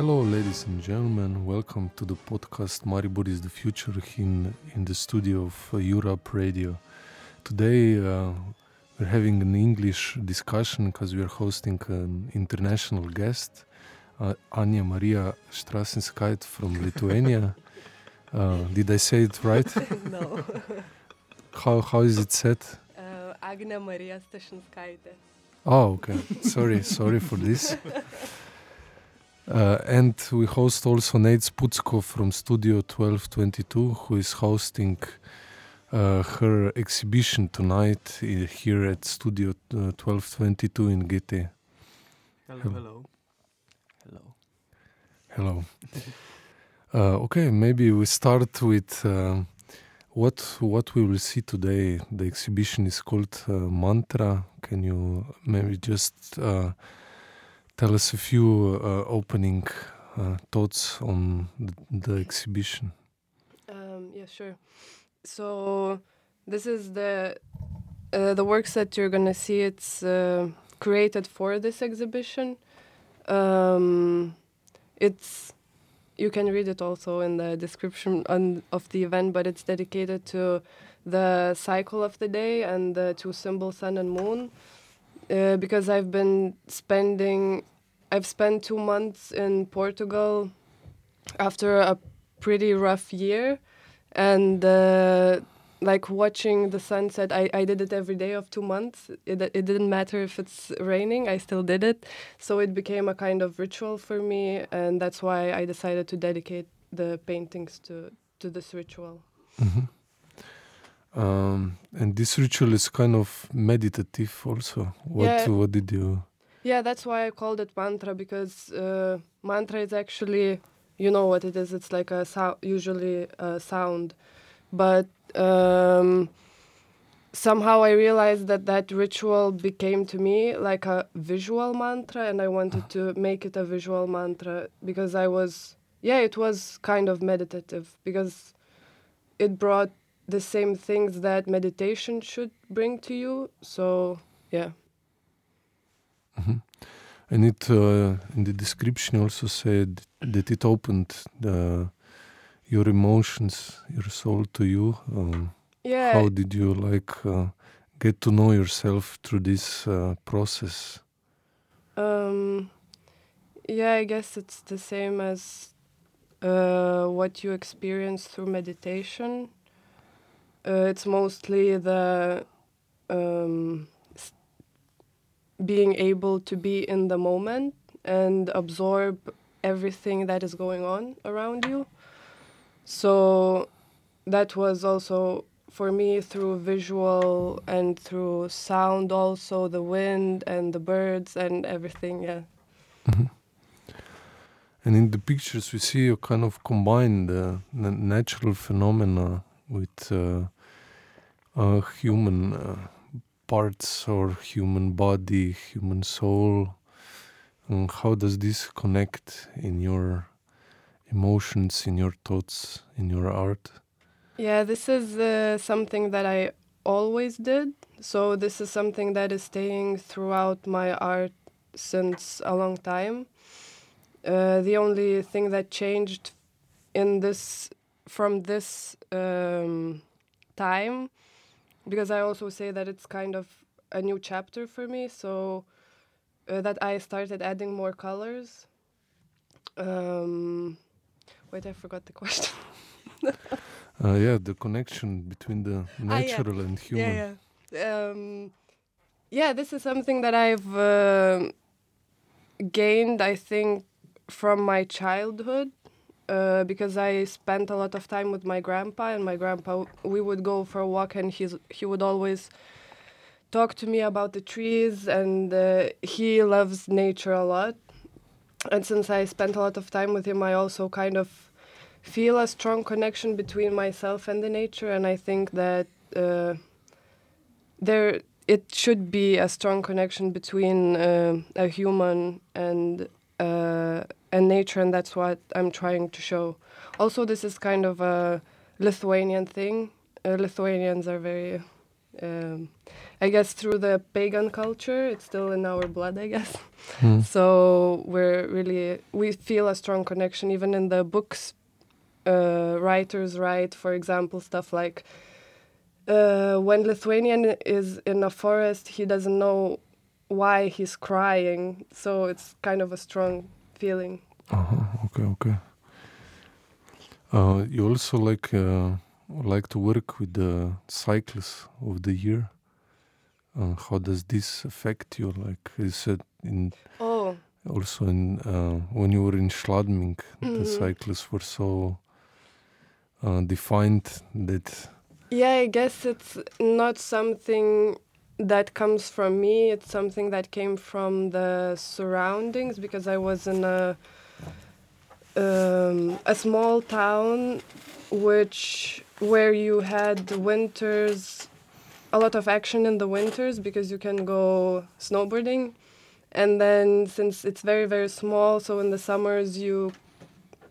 Hello, ladies and gentlemen. Welcome to the podcast Maribor is the Future in, in the studio of uh, Europe Radio. Today uh, we're having an English discussion because we're hosting an international guest, uh, Anya Maria Strasenskait from Lithuania. Uh, did I say it right? no. How, how is it said? Uh, Agne Marija Stashinskaitė. Oh, okay. Sorry, sorry for this. Uh, and we host also Nate Sputsko from Studio 1222, who is hosting uh, her exhibition tonight uh, here at Studio uh, 1222 in GT. Hello, Hello. hello. Hello. Uh, okay, maybe we start with uh, what what we will see today. The exhibition is called uh, Mantra. Can you maybe just uh, tell us a few uh, opening uh, thoughts on the, the exhibition? Um, yeah, sure. So this is the uh, the works that you're gonna see. It's uh, created for this exhibition. Um, it's you can read it also in the description on, of the event, but it's dedicated to the cycle of the day and the two symbols, sun and moon. Uh, because I've been spending, I've spent two months in Portugal after a pretty rough year. And uh, like watching the sunset I, I did it every day of two months. It, it didn't matter if it's raining i still did it. So it became a kind of ritual for me and that's why i decided to dedicate the paintings to to this ritual. Mhm. Um, and this ritual is kind of meditative, also. What Yeah. what did you? yeah that's why i called it mantra because uh, mantra is actually you know what it is it's like a sound usually a sound but um, somehow i realized that that ritual became to me like a visual mantra and i wanted to make it a visual mantra because i was yeah it was kind of meditative because it brought the same things that meditation should bring to you so yeah Mhm. And it uh, in the description also said that it opened the, your emotions, your soul to you. Um, yeah how did you like uh, get to know yourself through this uh, process? Um, yeah, I guess it's the same as uh, what you experience through meditation. Uh, it's mostly the um, being able to be in the moment and absorb everything that is going on around you. So that was also for me through visual and through sound also the wind and the birds and everything yeah Mhm. And in the pictures, we see you kind of combine the na- natural phenomena with uh, human uh, parts or human body, human soul. And how does this connect in your emotions, in your thoughts, in your art? yeah this is uh, something that i always did so this is something that is staying throughout my art since a long time uh, the only thing that changed in this from this um, time because i also say that it's kind of a new chapter for me so uh, that i started adding more colors um, wait i forgot the question Uh, yeah, the connection between the Ah, yeah. natural and human. Yeah, yeah. Um, yeah, this is something that I've uh, gained, I think, from my childhood. Uh, because I spent a lot of time with my grandpa, and my grandpa, we would go for a walk, and he's he would always talk to me about the trees, and uh, he loves nature a lot. And since I spent a lot of time with him, I also kind of feel a strong connection between myself and the nature, and I think that uh, there it should be a strong connection between uh, a human and uh, and nature, and that's what I'm trying to show. Also, this is kind of a Lithuanian thing. Uh, Lithuanians are very Um, I guess through the pagan culture, it's still in our blood. I guess. Mm. So we're really we feel a strong connection even in the books. Uh, writers write, for example, stuff like uh, when Lithuanian is in a forest, he doesn't know why he's crying. So it's kind of a strong feeling. Uh-huh. Okay, okay. Uh, you also like uh, like to work with the cycles of the year. Uh, how does this affect you? Like you said, in Oh, also in uh, when you were in Schladming, the Mhm. cycles were so uh, defined that. Yeah, I guess it's not something that comes from me. It's something that came from the surroundings because I was in a um, a small town, which where you had winters, a lot of action in the winters because you can go snowboarding, and then since it's very very small, so in the summers you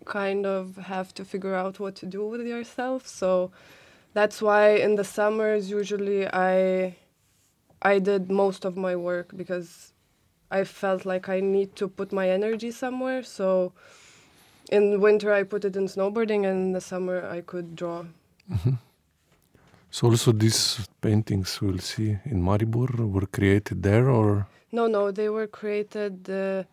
kind of have to figure out what to do with yourself. So that's why in the summers usually I I did most of my work because I felt like I need to put my energy somewhere. So in winter I put it in snowboarding and in the summer I could draw. Mhm. So also these paintings we'll see in Maribor were created there, or No, no, they were created uh,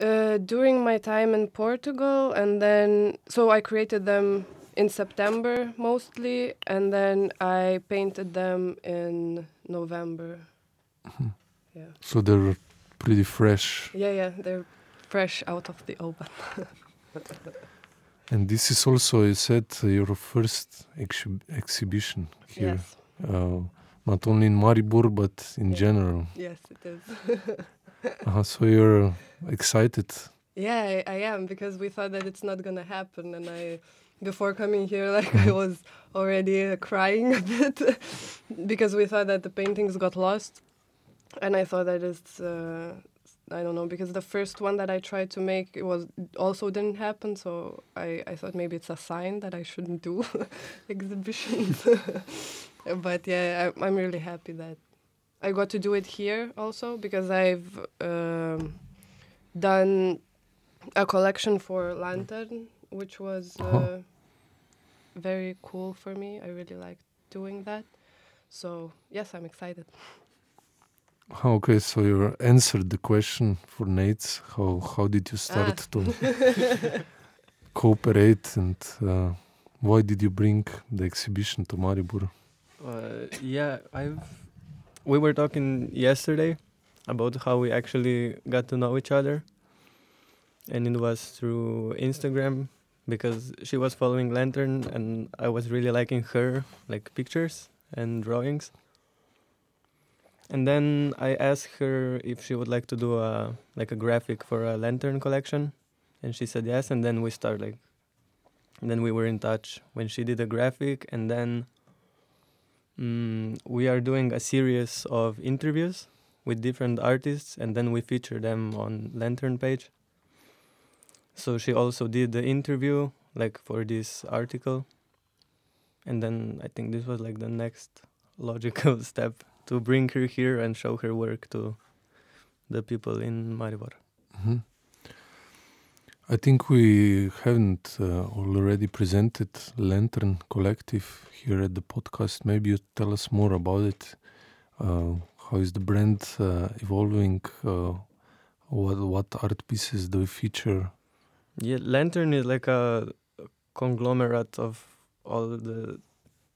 uh, during my time in Portugal, and then so I created them in September mostly, and then I painted them in November. Yeah, so they're pretty fresh. yeah, yeah, they're fresh out of the oven. And this is also, you said, uh, your first exhi- exhibition here, Yes, uh, not only in Maribor but in Yeah. general. yes, it is. Uh, so you're excited. Yeah, I, I am because we thought that it's not gonna happen, and I, before coming here, like I was already uh, crying a bit because we thought that the paintings got lost, and I thought that it's, uh, I don't know, because the first one that I tried to make it was also didn't happen, so I I thought maybe it's a sign that I shouldn't do exhibitions, but yeah, I, I'm really happy that I got to do it here also because I've. Um, done a collection for Lantern, which was uh, Uh-huh. Very cool for me. I really like doing that. So yes, I'm excited. Ah, Okay, so you answered the question for Nate. How how did you start to cooperate, and uh, why did you bring the exhibition to Maribor? Uh, yeah, I've. We were talking yesterday about how we actually got to know each other, and it was through Instagram because she was following Lantern, and I was really liking her like pictures and drawings. And then I asked her if she would like to do a like a graphic for a Lantern collection, and she said yes. And then we started like, then we were in touch when she did a graphic, and then Mm, we are doing a series of interviews with different artists and then we feature them on Lantern page. So she also did the interview like for this article. And then I think this was like the next logical step to bring her here and show her work to the people in Maribor. Mhm. I think we haven't uh, already presented Lantern Collective here at the podcast. Maybe you tell us more about it. Uh, how is the brand uh, evolving? Uh, what what art pieces do we feature? Yeah, Lantern is like a conglomerate of all the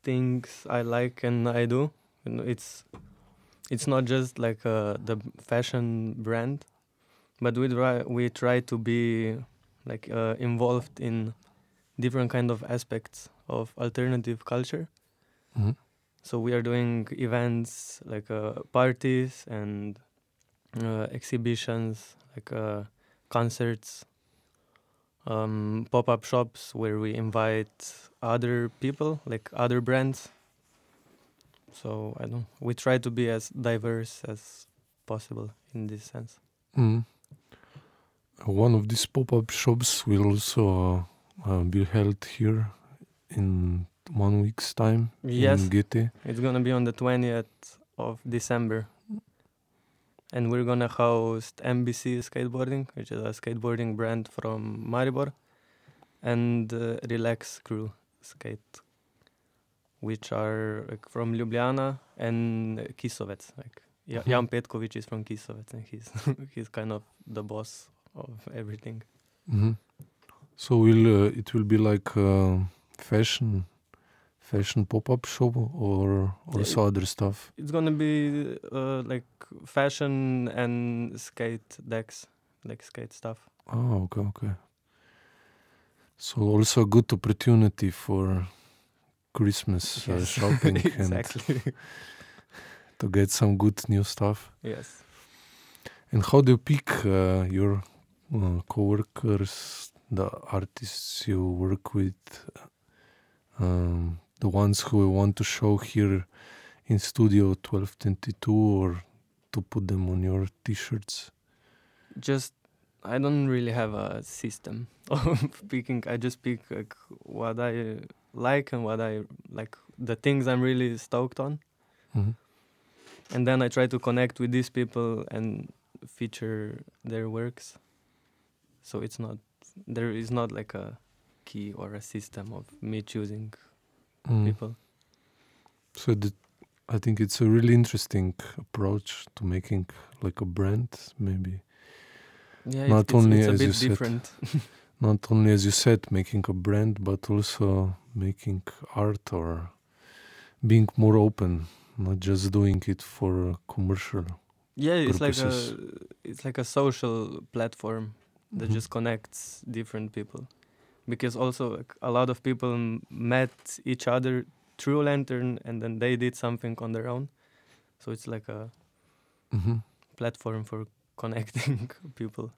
things I like and I do. You know, it's it's not just like uh, the fashion brand, but we try we try to be like uh, involved in different kind of aspects of alternative culture. Mhm. So we are doing events like uh, parties and uh, exhibitions, like uh, concerts, um, pop-up shops where we invite other people, like other brands. So I don't. We try to be as diverse as possible in this sense. Mm. One of these pop-up shops will also uh, uh, be held here in one week's time Yes, in GT. it's gonna be on the 20th of December. And we're gonna host MBC Skateboarding, which is a skateboarding brand from Maribor, and uh, Relax Crew Skate, which are like, from Ljubljana and Kisovec. Like Ja- Mhm. Jan Petkovic is from Kisovec, and he's he's kind of the boss of everything. hmm So will uh, it will be like a fashion fashion pop up show or also other stuff? It's gonna be uh, like fashion and skate decks, like skate stuff. Oh, okay, okay. So also a good opportunity for Christmas uh, shopping exactly. and to get some good new stuff. yes. And how do you pick uh, your uh, coworkers, the artists you work with, um, the ones who we want to show here in Studio 1222 or to put them on your t-shirts? Just I don't really have a system of picking. I just pick like what I like and what I like the things I'm really stoked on, Mhm. and then I try to connect with these people and feature their works. So it's not there is not like a key or a system of me choosing Mm. people. So the, I think it's a really interesting approach to making like a brand, maybe Yeah, Not it's, only it's, as you bit said. different. not only as you said making a brand, but also making art or being more open, not just doing it for commercial. Yeah, it's like a it's like a social platform that Mhm. just connects different people. Because also like, a lot of people met each other through Lantern and then they did something on their own. So it's like a Mhm. platform for connecting people.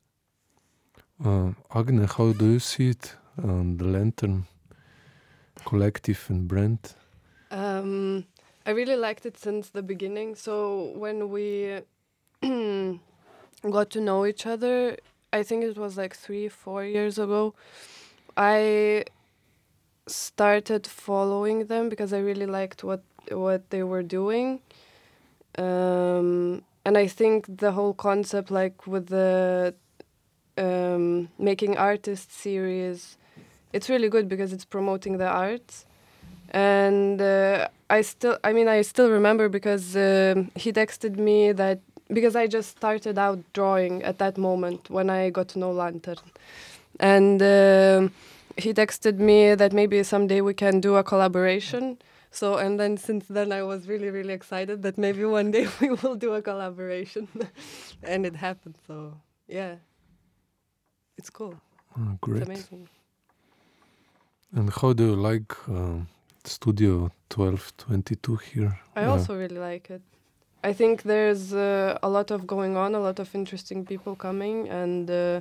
Uh, Agne, how do you see it? Um, the Lantern Collective and brand. Um, I really liked it since the beginning. So when we got to know each other, I think it was like three, four years ago. I started following them because I really liked what what they were doing. Um, and I think the whole concept, like with the um, making artist series, it's really good because it's promoting the arts and uh, I still, I mean, I still remember because um he texted me that because I just started out drawing at that moment when I got to know Lantern, and um he texted me that maybe someday we can do a collaboration. So and then since then I was really really excited that maybe one day we will do a collaboration, and it happened. So yeah, it's cool. Uh, great. It's amazing. And how do you like um, Studio 1222 here? I Uh, also really like it. I think there's uh, a lot of going on, a lot of interesting people coming, and uh,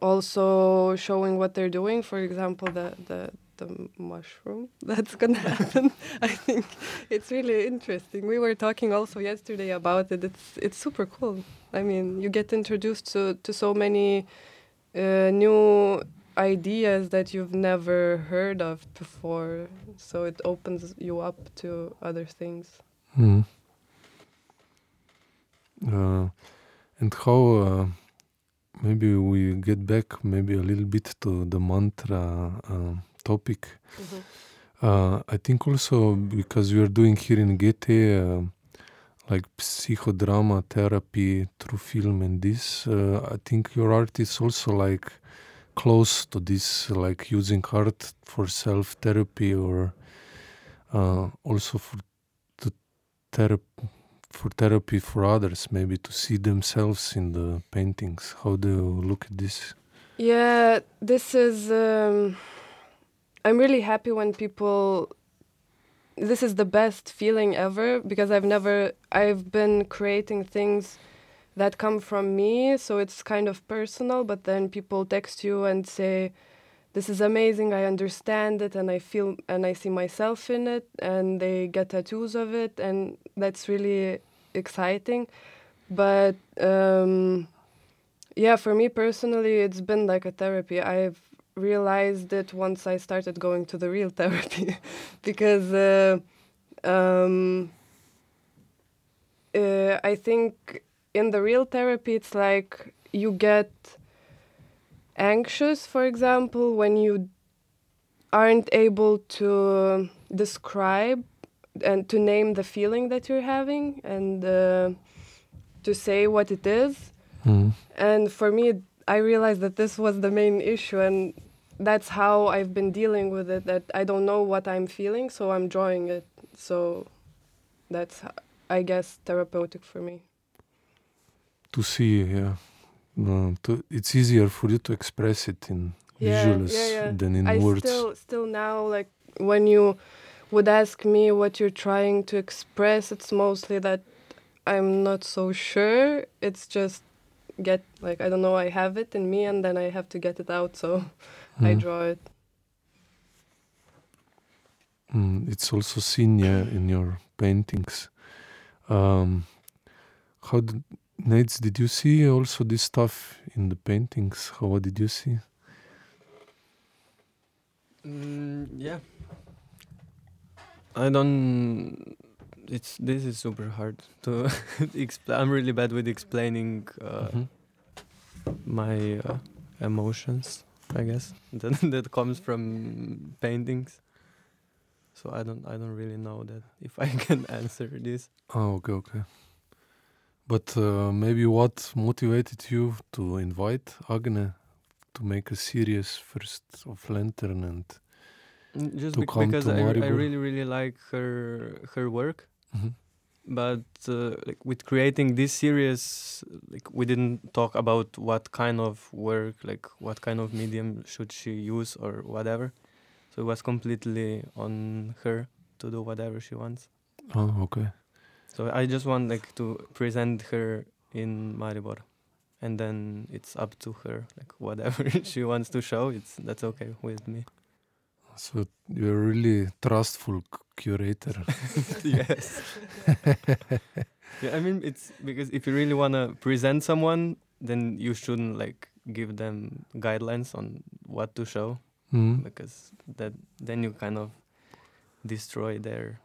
also showing what they're doing. For example, the the the mushroom that's gonna happen. I think it's really interesting. We were talking also yesterday about it. It's it's super cool. I mean, you get introduced to to so many uh, new ideas that you've never heard of before. So it opens you up to other things. Mm. Uh, and how uh, maybe we get back maybe a little bit to the mantra uh, topic. Uh, I think also because we are doing here in GT uh, like psychodrama therapy through film and this, uh, I think your art is also like close to this, like using art for self therapy or uh, also for the therapy for therapy for others, maybe to see themselves in the paintings. How do you look at this? Yeah, this is. Um, I'm really happy when people. This is the best feeling ever because I've never. I've been creating things that come from me, so it's kind of personal, but then people text you and say, This is amazing, I understand it, and I feel and I see myself in it, and they get tattoos of it, and that's really exciting. But um, yeah, for me personally, it's been like a therapy. I've realized it once I started going to the real therapy because uh, um, uh, I think in the real therapy it's like you get anxious, for example, when you aren't able to describe and to name the feeling that you're having and uh, to say what it is. Mm. And for me, I realized that this was the main issue, and that's how I've been dealing with it. That I don't know what I'm feeling, so I'm drawing it. So that's, I guess, therapeutic for me. To see, yeah. No, to, it's easier for you to express it in Yeah, visuals yeah, yeah. than in I words. still, still now, like when you would ask me what you're trying to express, it's mostly that I'm not so sure. It's just get like I don't know. I have it in me, and then I have to get it out. So I Mm. draw it. Mm, it's also seen yeah, in your paintings. Um, how did, Nates, did you see also this stuff in the paintings? How what did you see? Mm, yeah. I don't. It's this is super hard to explain. I'm really bad with explaining uh, Mhm. my uh, emotions. I guess that that comes from paintings. So I don't I don't really know that if I can answer this. Oh, okay, okay. But uh, maybe what motivated you to invite Agne to make a series first of Lantern and Mm, Just To bec- come because to I, I really really like her her work. Mhm. but uh, like with creating this series like we didn't talk about what kind of work like what kind of medium should she use or whatever so it was completely on her to do whatever she wants oh, okay. So i just want like to present her in maribor and then it's up to her like whatever she wants to show it's that's okay with me So you're a really trustful c- curator. yes yeah i mean it's because if you really want to present someone then you shouldn't like give them guidelines on what to show Mm. because that then you kind of destroy their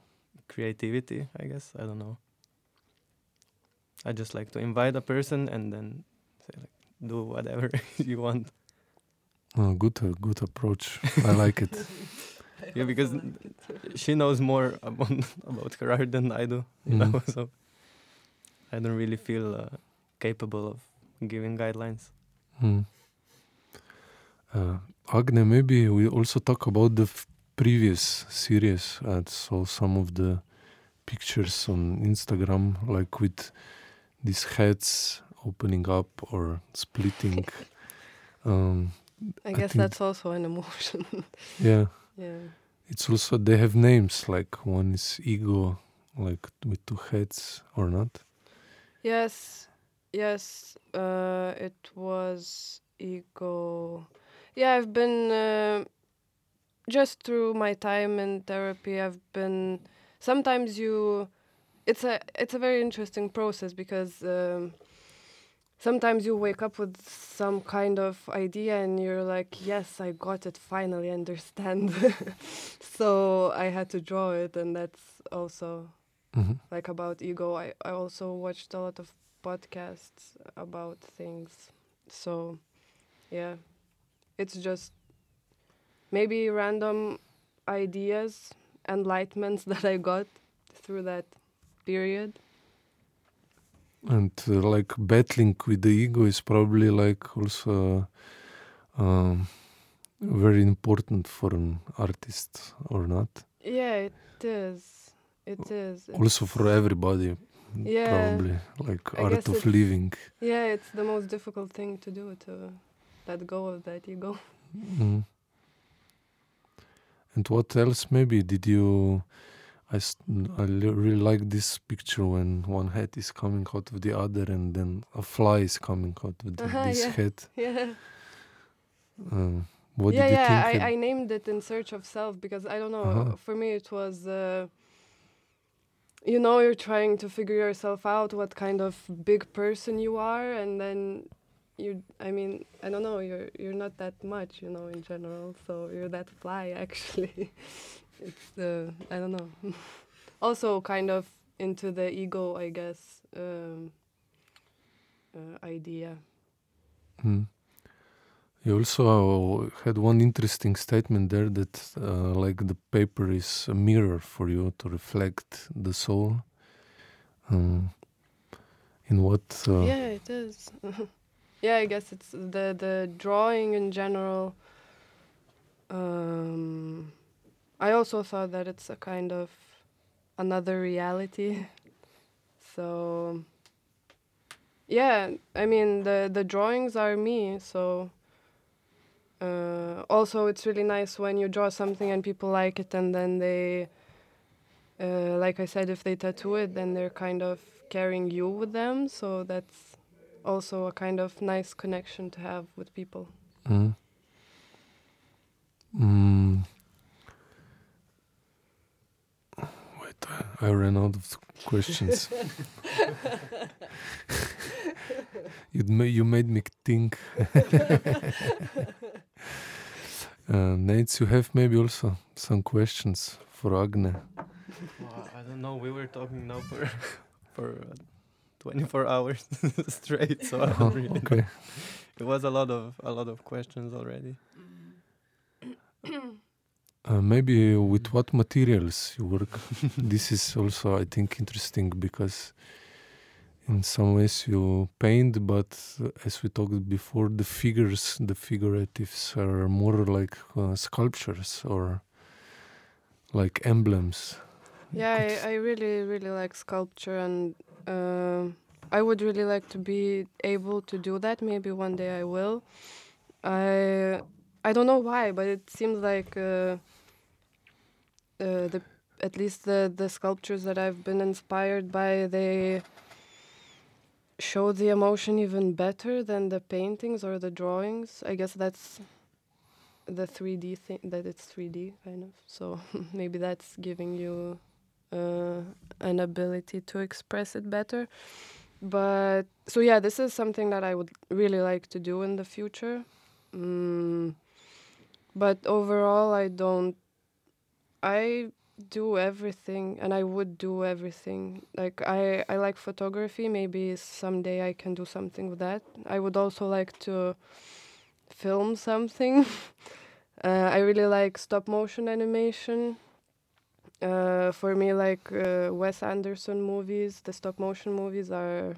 creativity i guess i don't know i just like to invite a person and then say like do whatever you want Oh, good, uh, good approach. I like it. yeah because she knows more about, about her art than i do you Mhm. know so i don't really feel uh, capable of giving guidelines Mm. Uh, Agne, maybe we also talk about the f- previous series. I saw some of the pictures on Instagram, like with these heads opening up or splitting. um, I guess that's also an emotion. yeah, yeah. it's also they have names. Like one is ego, like with two heads, or not. Yes, yes. Uh, it was ego. Yeah, I've been uh, just through my time in therapy. I've been sometimes you. It's a it's a very interesting process because um, sometimes you wake up with some kind of idea and you're like, yes, I got it. Finally, understand. so I had to draw it, and that's also Mhm. like about ego. I, I also watched a lot of podcasts about things. So, yeah, it's just maybe random ideas, enlightenments that I got through that period. And uh, like battling with the ego is probably like also um, very important for an artist, or not? Yeah, it is. It is. Also for everybody, Yeah, probably like I art of living. Yeah, it's the most difficult thing to do to let go of that ego. Mm. And what else? Maybe did you? I, li- really like this picture when one head is coming out of the other, and then a fly is coming out of the, Uh-huh, this yeah. head. Yeah. Um, what yeah, did you yeah. think? I, I named it in search of self because I don't know. Uh-huh. For me, it was, uh, you know, you're trying to figure yourself out, what kind of big person you are, and then you I mean I don't know you're you're not that much you know in general so you're that fly actually it's the I don't know also kind of into the ego I guess um, uh, idea Mm. You also had one interesting statement there that, uh, like, the paper is a mirror for you to reflect the soul. Um, in what? Uh, yeah it is yeah I guess it's the the drawing in general um, I also thought that it's a kind of another reality. So yeah i mean the the drawings are me so uh, also it's really nice when you draw something and people like it and then they uh, like i said if they tattoo it then they're kind of carrying you with them. So that's also a kind of nice connection to have with people Mm. Mm. Wait, I, I ran out of questions. you ma- you made me think. uh, Nate, you have maybe also some questions for Agne. Wow, I don't know. We were talking now for for uh, 24 hours straight, so Oh, really okay. It was a lot of a lot of questions already. Uh, maybe with what materials you work. this is also, I think, interesting because in some ways you paint, but as we talked before, the figures, the figuratives are more like uh, sculptures or like emblems. Yeah, I, I really, really like sculpture, and um I would really like to be able to do that. Maybe one day I will. I I don't know why, but it seems like uh, uh, the at least the the sculptures that I've been inspired by they show the emotion even better than the paintings or the drawings. I guess that's the 3D thing that it's 3D kind of. So maybe that's giving you uh, an ability to express it better. But so yeah, this is something that I would really like to do in the future. Mm, but overall, I don't. I do everything, and I would do everything. Like I, I like photography. Maybe someday I can do something with that. I would also like to film something. uh, I really like stop motion animation. Uh, for me, like uh, Wes Anderson movies, the stop motion movies are,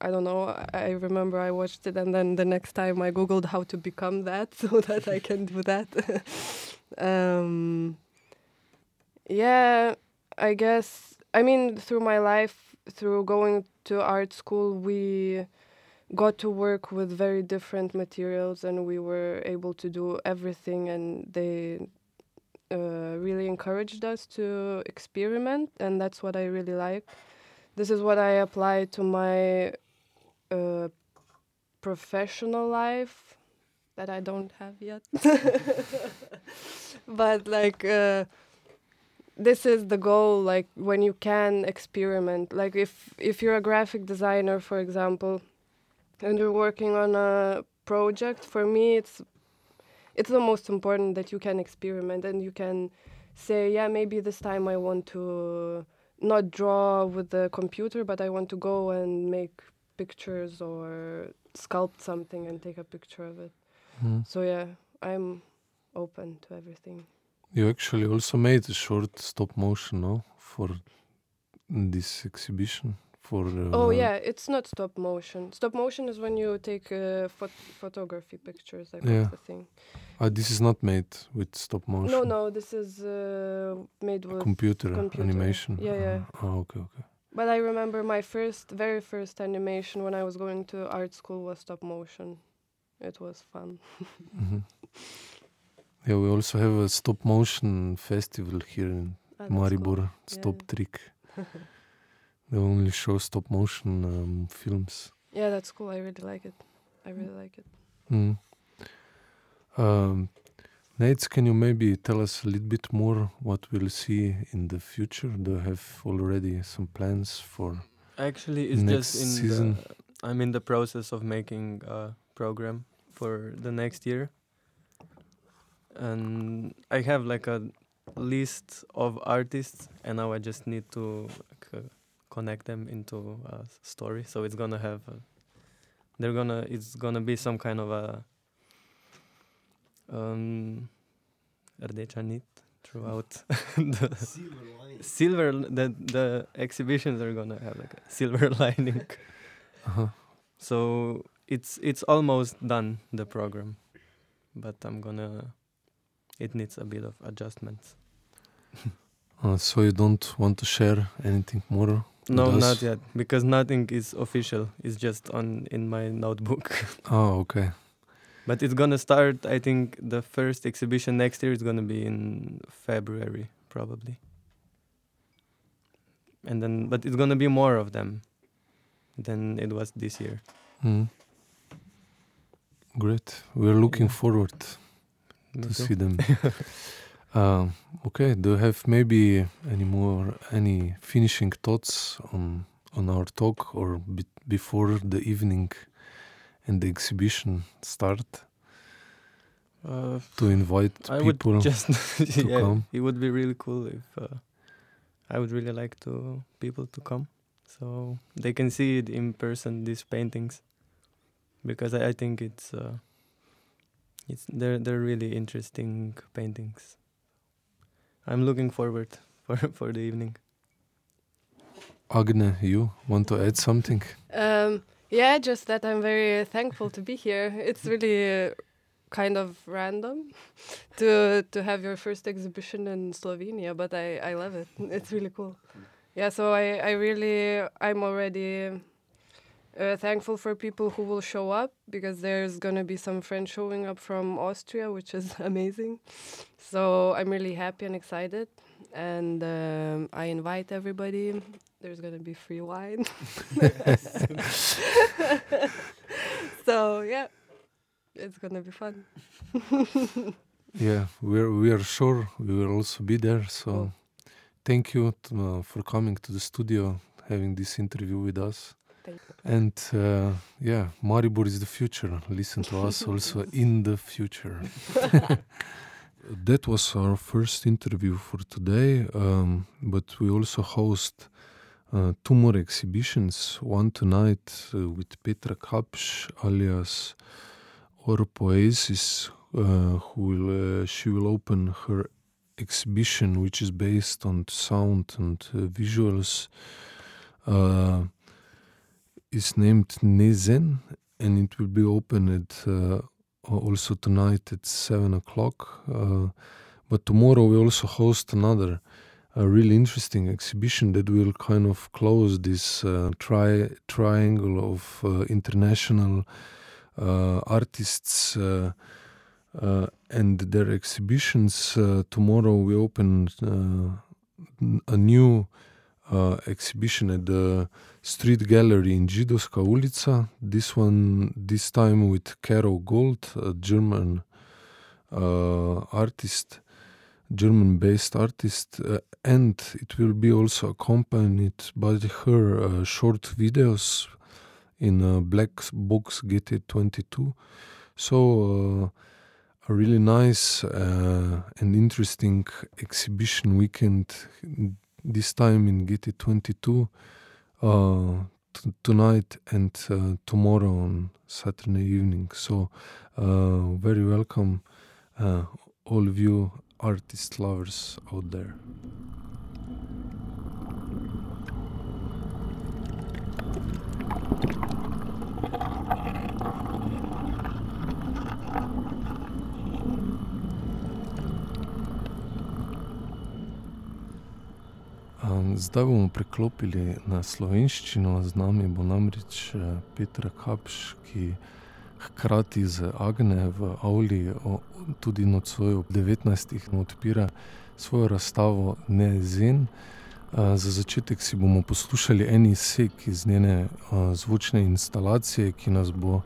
I don't know. I, remember I watched it, and then the next time I googled how to become that, so that I can do that. um, yeah, I guess. I mean, through my life, through going to art school, we got to work with very different materials, and we were able to do everything, and they uh, really encouraged us to experiment, and that's what I really like. This is what I apply to my uh, professional life that I don't have yet. but like, uh, this is the goal. Like when you can experiment. Like if if you're a graphic designer, for example, and you're working on a project, for me, it's it's the most important that you can experiment and you can say, yeah, maybe this time I want to not draw with the computer, but I want to go and make pictures or sculpt something and take a picture of it. Mm. So yeah, I'm open to everything. You actually also made a short stop motion, no, for this exhibition. For uh, oh yeah, it's not stop motion. Stop motion is when you take uh, phot- photography pictures. Like Yeah. thing. uh, this is not made with stop motion. No, no, this is uh, made with computer, computer. animation. Yeah, yeah. Oh, okay, okay. But I remember my first, very first animation when I was going to art school was stop motion. It was fun. hmm Yeah, we also have a stop motion festival here in Ah, Maribor. cool. Stop Yeah. Trick. they only show stop motion um, films. Yeah, that's cool. I really like it. I really like it. Mm. Um, Nate, can you maybe tell us a little bit more what we'll see in the future? Do you have already some plans for? Actually, it's Next just in season. The, I'm in the process of making a program for the next year. And I have like a list of artists, and now I just need to like, uh, connect them into a story. So it's gonna have, a, they're gonna, it's gonna be some kind of a um, rdeča throughout the Silver line. silver. The the exhibitions are gonna have like a silver lining. Uh-huh. So it's it's almost done the program, but I'm gonna. It needs a bit of adjustments. Uh, so you don't want to share anything more? No, not yet, because nothing is official. It's just on in my notebook. Oh, okay. but it's gonna start. I think the first exhibition next year is gonna be in February, probably. And then, but it's gonna be more of them than it was this year. Mm. Great. We're looking Yeah. forward to see them. uh, okay. Do you have maybe any more any finishing thoughts on on our talk or be- before the evening and the exhibition start Uh, to invite I would people? just to yeah, come. it would be really cool if uh, I would really like to people to come so they can see it in person these paintings because I, I think it's uh, it's they're they're really interesting paintings. I'm looking forward for for the evening. Agne, you want to add something? Um, yeah, just that I'm very thankful to be here. It's really uh, kind of random to to have your first exhibition in Slovenia, but I, I love it. It's really cool. Yeah, so I, I really I'm already uh, thankful for people who will show up because there's gonna be some friends showing up from Austria, which is amazing. So I'm really happy and excited, and um, I invite everybody. There's gonna be free wine. so yeah, it's gonna be fun. Yeah, we're we are sure we will also be there. So, thank you to, uh, for coming to the studio, having this interview with us. And uh, yeah, Maribor is the future. Listen to us also in the future. that was our first interview for today, um, but we also host uh, two more exhibitions. One tonight uh, with Petra Kapš, alias Or Poesis, uh, who will uh, she will open her exhibition, which is based on sound and uh, visuals. Uh, is named Nezen, and it will be open at uh, also tonight at seven o'clock. Uh, but tomorrow we also host another a really interesting exhibition that will kind of close this uh, tri- triangle of uh, international uh, artists uh, uh, and their exhibitions. Uh, tomorrow we open uh, a new uh, exhibition at the street gallery in Židovska ulica. This one, this time with Caro Gold, a German uh, artist, German-based artist, uh, and it will be also accompanied by her uh, short videos in uh, Black Box GT22. So. Uh, a really nice uh, and interesting exhibition weekend this time in GT22 uh, t- tonight and uh, tomorrow on Saturday evening. So, uh, very welcome, uh, all of you artist lovers out there. Zdaj bomo preklopili na slovenščino, z nami bo namreč eh, Petra Kapš, ki hkrati z Agne v Avli tudi nocoj ob 19. odpira svojo razstavo Nezen. Eh, Za začetek si bomo poslušali en izsek iz njene eh, zvočne instalacije, ki nas bo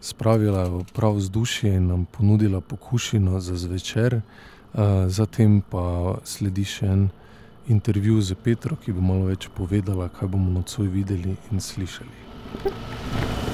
spravila v prav vzdušje in nam ponudila pokušino za zvečer. Zatem pa sledi še en intervju z Petro, ki bo malo več povedala, kaj bomo nocoj videli in slišali.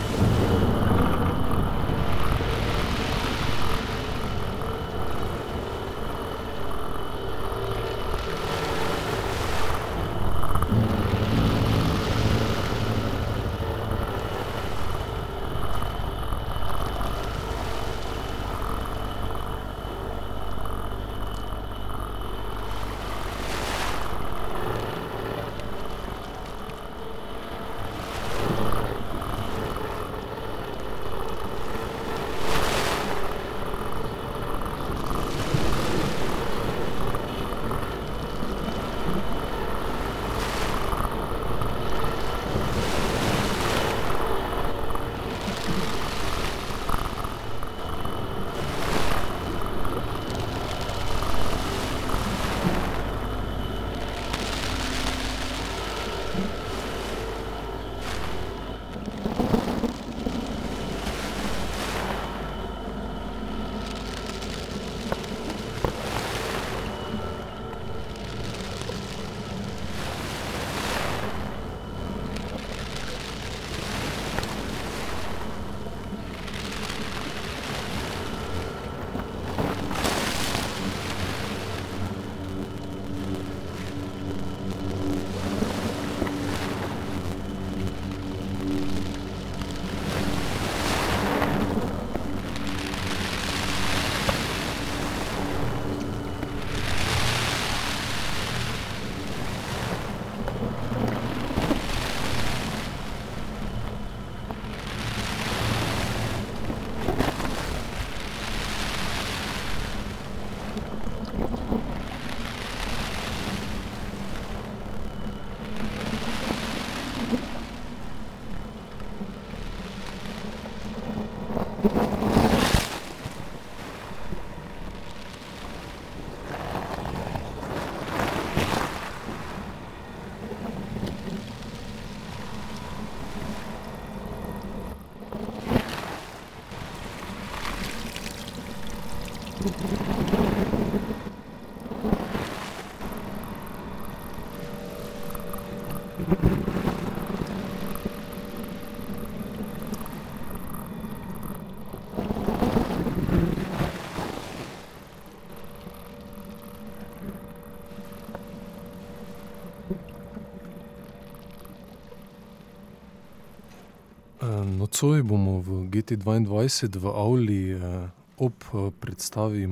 Ehm, nocoj bomo v GT22 v Avli eh, ob predstavi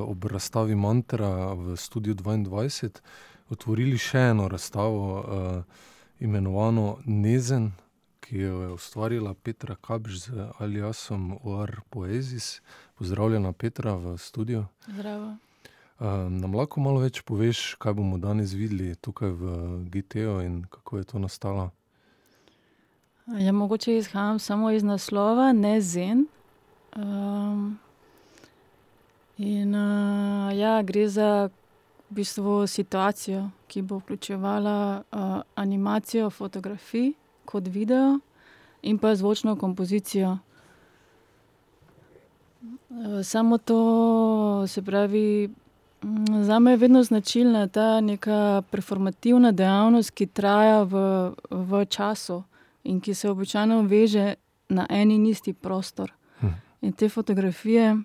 ob razstavi Mantra v studiu dvaindvajset otvorili še eno razstavo, imenovano Nezen, ki jo je ustvarila Petra Kapš z aliasom Oar poesis. Pozdravljena, Petra, v studiu. Zdravo. nam lahko malo več poveš, kaj bomo danes videli tukaj v GT-ju in kako je to nastalo? Ja, mogoče izhajam samo iz naslova, Nezen. In, ja, gre za v bistvu situacijo, ki bo vključevala, animacijo fotografij kot video in pa zvočno kompozicijo. samo to, se pravi, zame je vedno značilna ta neka performativna dejavnost, ki traja v, v času in ki se običajno veže na en in isti prostor. In te fotografije,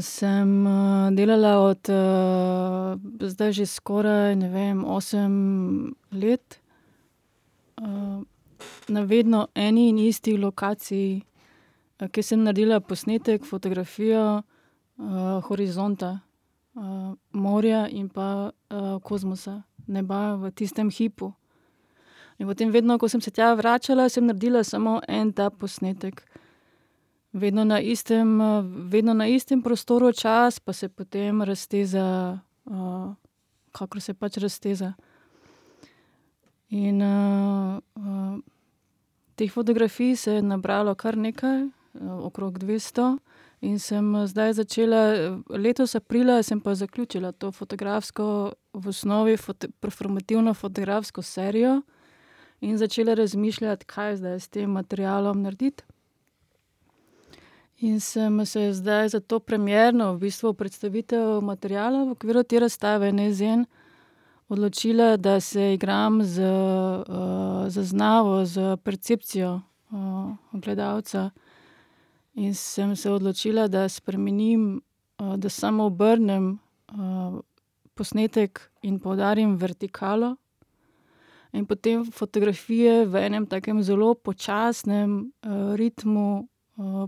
sem, delala od, zdaj že skoraj, ne vem, osem let. na vedno eni in isti lokaciji, kjer sem naredila posnetek, fotografijo, horizonta, morja in pa, kozmosa, neba v tistem hipu. In potem vedno, ko sem se tja vračala, sem naredila samo en tak posnetek. Vedno na istem, vedno na istem prostoru čas pa se potem razteza, kakor se pač razteza. In, teh fotografij se je nabralo kar nekaj, okrog dvesto, in sem zdaj začela, letos aprila sem pa zaključila to fotografsko, v osnovi performativno fotografsko serijo in začela razmišljati, kaj zdaj s tem materialom narediti. In sem se zdaj za to premierno, v bistvu predstavitev materiala v okviru te razstave Nezen odločila, da se igram z, zaznavo, s percepcijo, gledalca. In sem se odločila, da spremenim, da samo obrnem, posnetek in poudarim vertikalo. In potem fotografije v enem takem zelo počasnem, ritmu,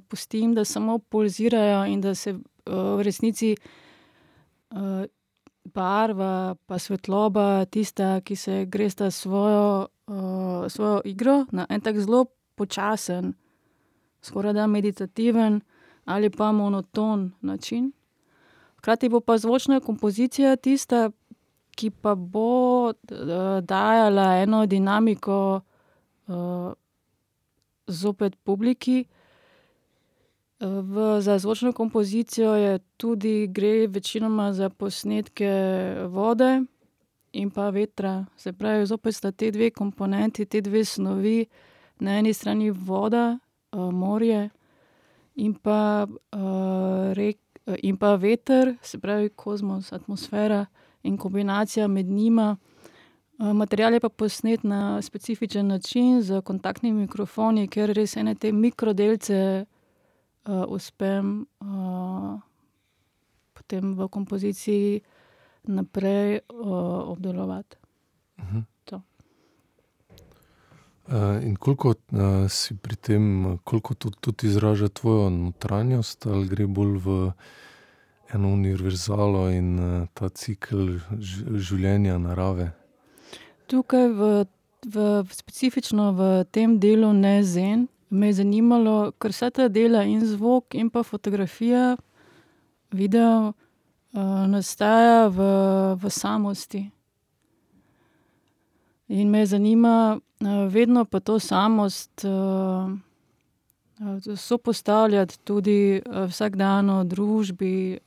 pustim, da samo pulzirajo in da se, v resnici, barva pa svetloba, tista, ki se gresta svojo, svojo igro na en tak zelo počasen, skorajda meditativen ali pa monoton način. Hkrati bo pa zvočna kompozicija tista, ki pa bo, dajala eno dinamiko, zopet publiki. V, za zvočno kompozicijo je tudi, gre večinoma za posnetke vode in pa vetra. Se pravi, zopet sta ti dve komponenti, ti dve snovi, na eni strani voda, morje, in pa, in pa veter, se pravi kozmos, atmosfera, in kombinacija med njima. material je pa posnet na specifičen način s kontaktnimi mikrofoni, ker res ene te mikrodelce, uspem, potem v kompoziciji naprej, obdelovati. To. in koliko, si pri tem, koliko to tudi izraža tvojo notranjost ali gre bolj v eno univerzalo in, ta cikel življenja narave? Tukaj v, v specifično v tem delu Nezen me je zanimalo, ker vsa ta dela, in zvok in pa fotografija, video, nastaja v, v samosti. In me zanima, vedno pa to samost, sopostavljati tudi, vsakdanu družbi,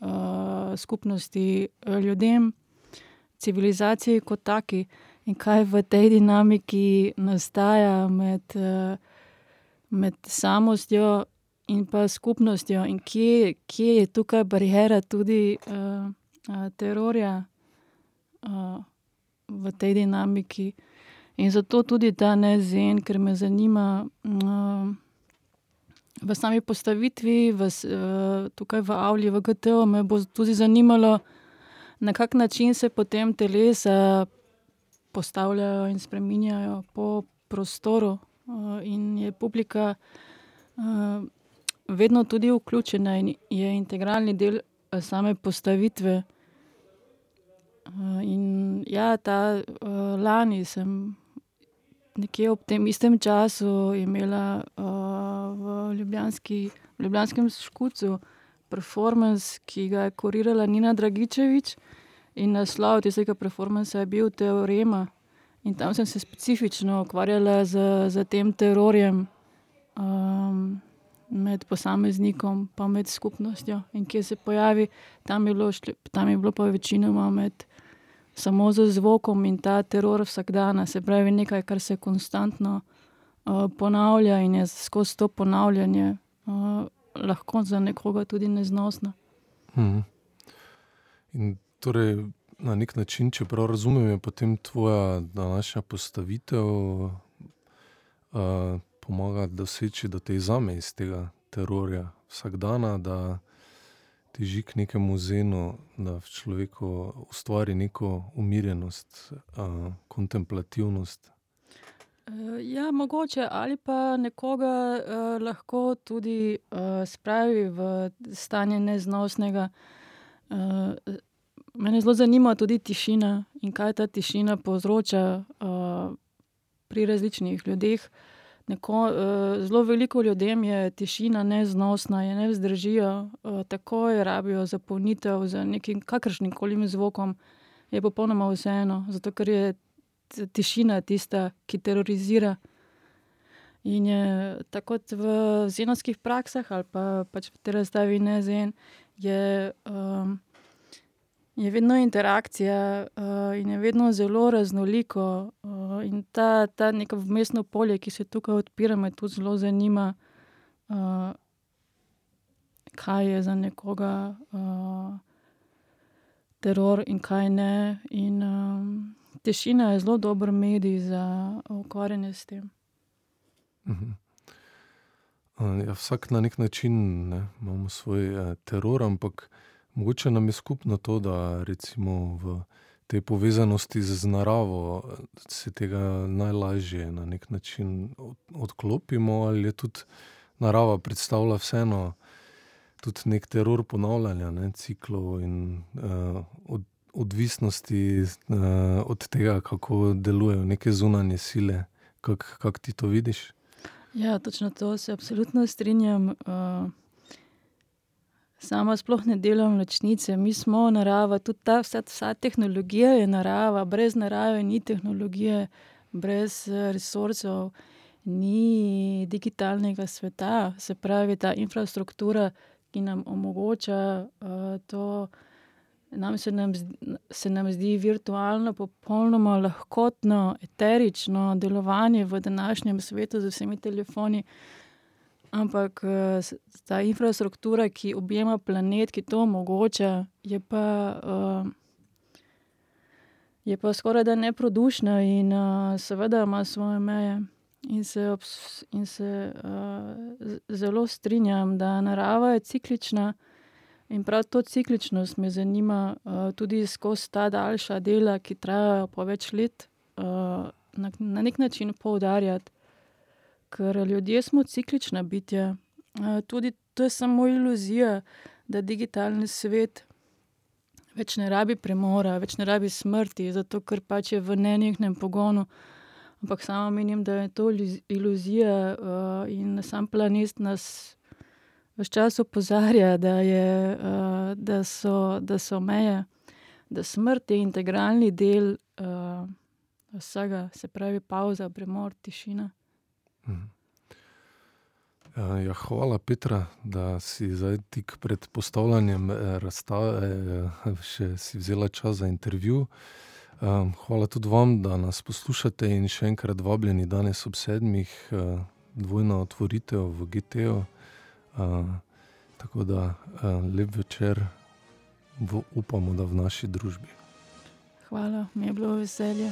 skupnosti, ljudem, civilizaciji kot taki. In kaj v tej dinamiki nastaja med, med samostjo in pa skupnostjo in kje, kje je tukaj bariera tudi, terorja, v tej dinamiki. In zato tudi ta nezen, ker me zanima uh, v sami postavitvi, v, uh, tukaj v Avli, v GTO, me bo tudi zanimalo, na kak način se potem telesa postavljajo in spreminjajo po prostoru, uh, in je publika uh, vedno tudi vključena in je integralni del uh, same postavitve. In ja, ta lani sem nekje ob tem istem času imela v, Ljubljanski, v Ljubljanskem škucu performance, ki ga je kurirala Nina Dragičevič. In naslov tega performansa je bil Teorema. In tam sem se specifično ukvarjala z, z tem terorjem um, med posameznikom in med skupnostjo, in kje se pojavi. Tam je bilo, šli, tam je bilo pa večinoma med samo z zvokom in ta teror vsak dan, se pravi nekaj, kar se konstantno uh, ponavlja in je skozi to ponavljanje uh, lahko za nekoga tudi neznosno. Hmm. In torej, na nek način, če prav razumem, je potem tvoja današnja postavitev uh, pomaga doseči, da te izame iz tega terorja vsak dan, da teži k nekemu zenu, da v človeku ustvari neko umirjenost, uh, kontemplativnost. Ja, mogoče ali pa nekoga uh, lahko tudi uh, spravi v stanje neznosnega. Uh, Mene zelo zanima tudi tišina in kaj ta tišina povzroča uh, pri različnih ljudeh. Neko, uh, zelo veliko ljudem je tišina neznosna, je ne vzdržijo, uh, tako je rabijo zapolnitev z nekim kakršnim koli zvokom, je popolnoma vseeno, zato ker je tišina tista, ki terorizira. In je tako v zenovskih praksah, ali pa pač v tej razstavi ne zen, je. Um, je vedno interakcija uh, in je vedno zelo raznoliko. Uh, in ta, ta neko vmesno polje, ki se tukaj odpira, me tudi zelo zanima, uh, kaj je za nekoga uh, teror in kaj ne. In um, tišina je zelo dober medij za ukvarjanje s tem. Mhm. Ja, vsak na nek način ne, imamo svoj eh, teror, ampak uh, Mogoče nam je skupno to, da recimo v tej povezanosti z naravo se tega najlažje na nek način odklopimo, ali je tudi narava predstavlja vseeno tudi nek teror ponavljanja ne, ciklov in uh, od, odvisnosti uh, od tega, kako delujejo neke zunanje sile. Kako kak ti to vidiš? Ja, točno to se absolutno strinjam. Uh... Sama sploh ne delam nočnice, mi smo narava, tudi ta vsa, vsa tehnologija je narava, brez narave ni tehnologije, brez eh, resursov ni digitalnega sveta. Se pravi, ta infrastruktura, ki nam omogoča uh, to, nam se, nam se nam zdi virtualno, popolnoma lahkotno, eterično delovanje v današnjem svetu z vsemi telefoni. Ampak eh, ta infrastruktura, ki objema planet, ki to omogoča, je pa, uh, je pa skoraj da neprodušna in uh, seveda ima svoje meje. In se, in se uh, zelo strinjam, da narava je ciklična in prav to cikličnost me zanima uh, tudi skozi ta daljša dela, ki trajajo po več let, uh, na, na nek način poudarjati ker ljudje smo ciklična bitja. Tudi to je samo iluzija, da digitalni svet več ne rabi premora, več ne rabi smrti, zato ker pač je v nenehnem pogonu. Ampak samo menim, da je to iluzija in sam planet nas vse čas opozarja, da, je, da, so, da so meje, da smrt je integralni del vsega, se pravi pauza, premor, tišina. Mhm. Ja, hvala, Petra, da si zdaj tik pred postavljanjem eh, razstave eh, še si vzela čas za intervju. Ehm, hvala tudi vam, da nas poslušate in še enkrat vabljeni danes ob sedmih, eh, dvojna otvoritev v GTO. Tako da lep večer, upamo, da v naši družbi. Hvala, mi je bilo veselje.